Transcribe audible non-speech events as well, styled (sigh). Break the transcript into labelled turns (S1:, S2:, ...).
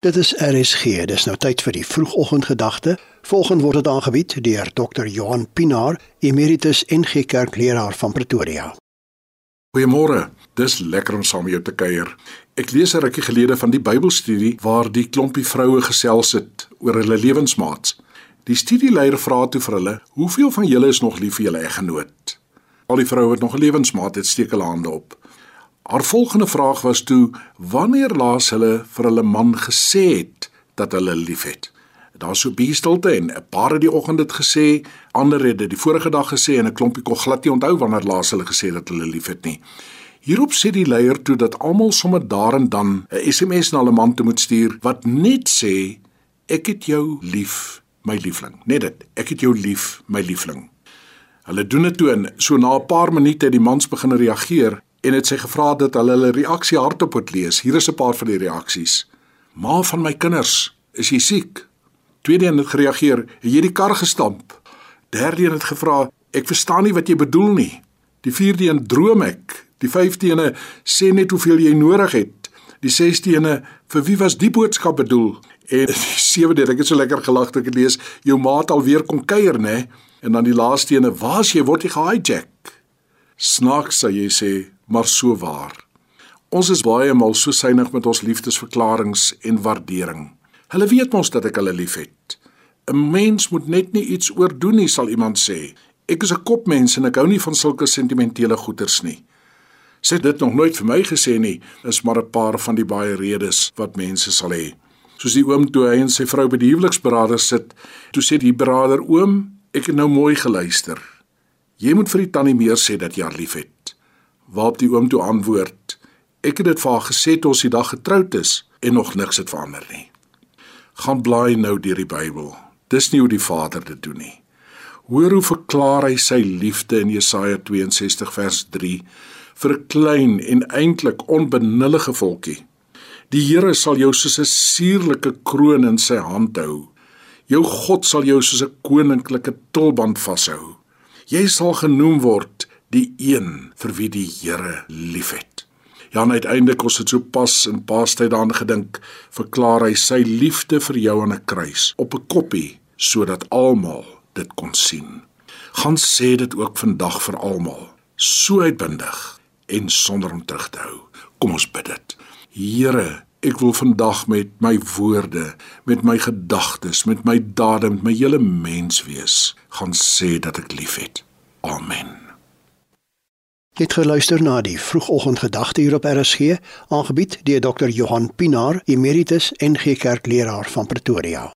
S1: Dit is RSG. Dis nou tyd vir die vroegoggendgedagte. Volgende word dit aangebied deur Dr. Johan Pinaar, Emeritus NG Kerkleraar van Pretoria.
S2: Goeiemôre. Dis lekker om saam met jou te kuier. Ek lees 'n rukkie gelede van die Bybelstudie waar die klompie vroue gesels het oor hulle lewensmaats. Die studieleier vra toe vir hulle: "Hoeveel van julle is nog lief vir julle eggenoot?" Al die vroue wat nog 'n lewensmaat het, steek hulle hande op. Haar volgende vraag was toe wanneer laas hulle vir hulle man gesê het dat hulle liefhet. Daar sou be stilte en 'n paar het die oggend dit gesê, ander het dit die vorige dag gesê en 'n klompie kon glad nie onthou wanneer laas hulle gesê dat hulle liefhet nie. Hierop sê die leier toe dat almal sommer daar en dan 'n SMS na hulle man toe moet stuur wat net sê ek het jou lief, my liefling. Net dit, ek het jou lief, my liefling. Hulle doen dit toe en so na 'n paar minute het die mans begin reageer en het sy gevra dat hulle hulle reaksie hardop moet lees. Hier is 'n paar van die reaksies. Ma van my kinders, is jy siek? Tweede een het gereageer, het jy die kar gestamp? Derde een het gevra, ek verstaan nie wat jy bedoel nie. Die vierde een droom ek. Die vyfde een sê net hoeveel jy nodig het. Die sesde een vir wie was die boodskap bedoel? En (laughs) die sewende ek het so lekker gelag toe ek lees, jou maat alweer kom kuier, nê? En dan die laaste een, waar's jy word jy gehijack? Snaaks sê jy sê, maar so waar. Ons is baie maal so suinig met ons liefdesverklaringe en waardering. Hulle weet mos dat ek hulle liefhet. 'n Mens moet net nie iets oordoen nie, sal iemand sê. Ek is 'n kopmens en ek hou nie van sulke sentimentele goeters nie. Sê dit nog nooit vir my gesê nie, is maar 'n paar van die baie redes wat mense sal hê. Soos die oom toe hy en sy vrou by die huweliksberader sit, toe sê die berader: "Oom, ek het nou mooi geluister. Jy moet vir die tannie meer sê dat jy haar liefhet." Waarop die oom toe antwoord: "Ek het dit vir haar gesê toe ons die dag getroud is en nog niks het verander nie." Gaan blaai nou deur die Bybel. Dis nie hoe die Vader dit doen nie. Hoor hoe verklaar hy sy liefde in Jesaja 62 vers 3 vir 'n klein en eintlik onbenullige volkie. Die Here sal jou soos 'n suurlike kroon in sy hand hou. Jou God sal jou soos 'n koninklike tulband vashou. Jy sal genoem word die een vir wie die Here liefhet. Ja, en uiteindelik ons het so pas in Paastyd daaraan gedink, verklaar hy sy liefde vir jou aan 'n kruis op 'n koppie sodat almal dit kon sien. Gaan sê dit ook vandag vir almal, so uitbundig en sonder om terug te hou. Kom ons bid dit. Here, ek wil vandag met my woorde, met my gedagtes, met my dade, met my hele mens wees, gaan sê dat ek liefhet. Amen.
S1: Jy het geluister na die vroegoggendgedagte hier op RSG, aangebied deur Dr. Johan Pinaar, Emeritus NG Kerkleraar van Pretoria.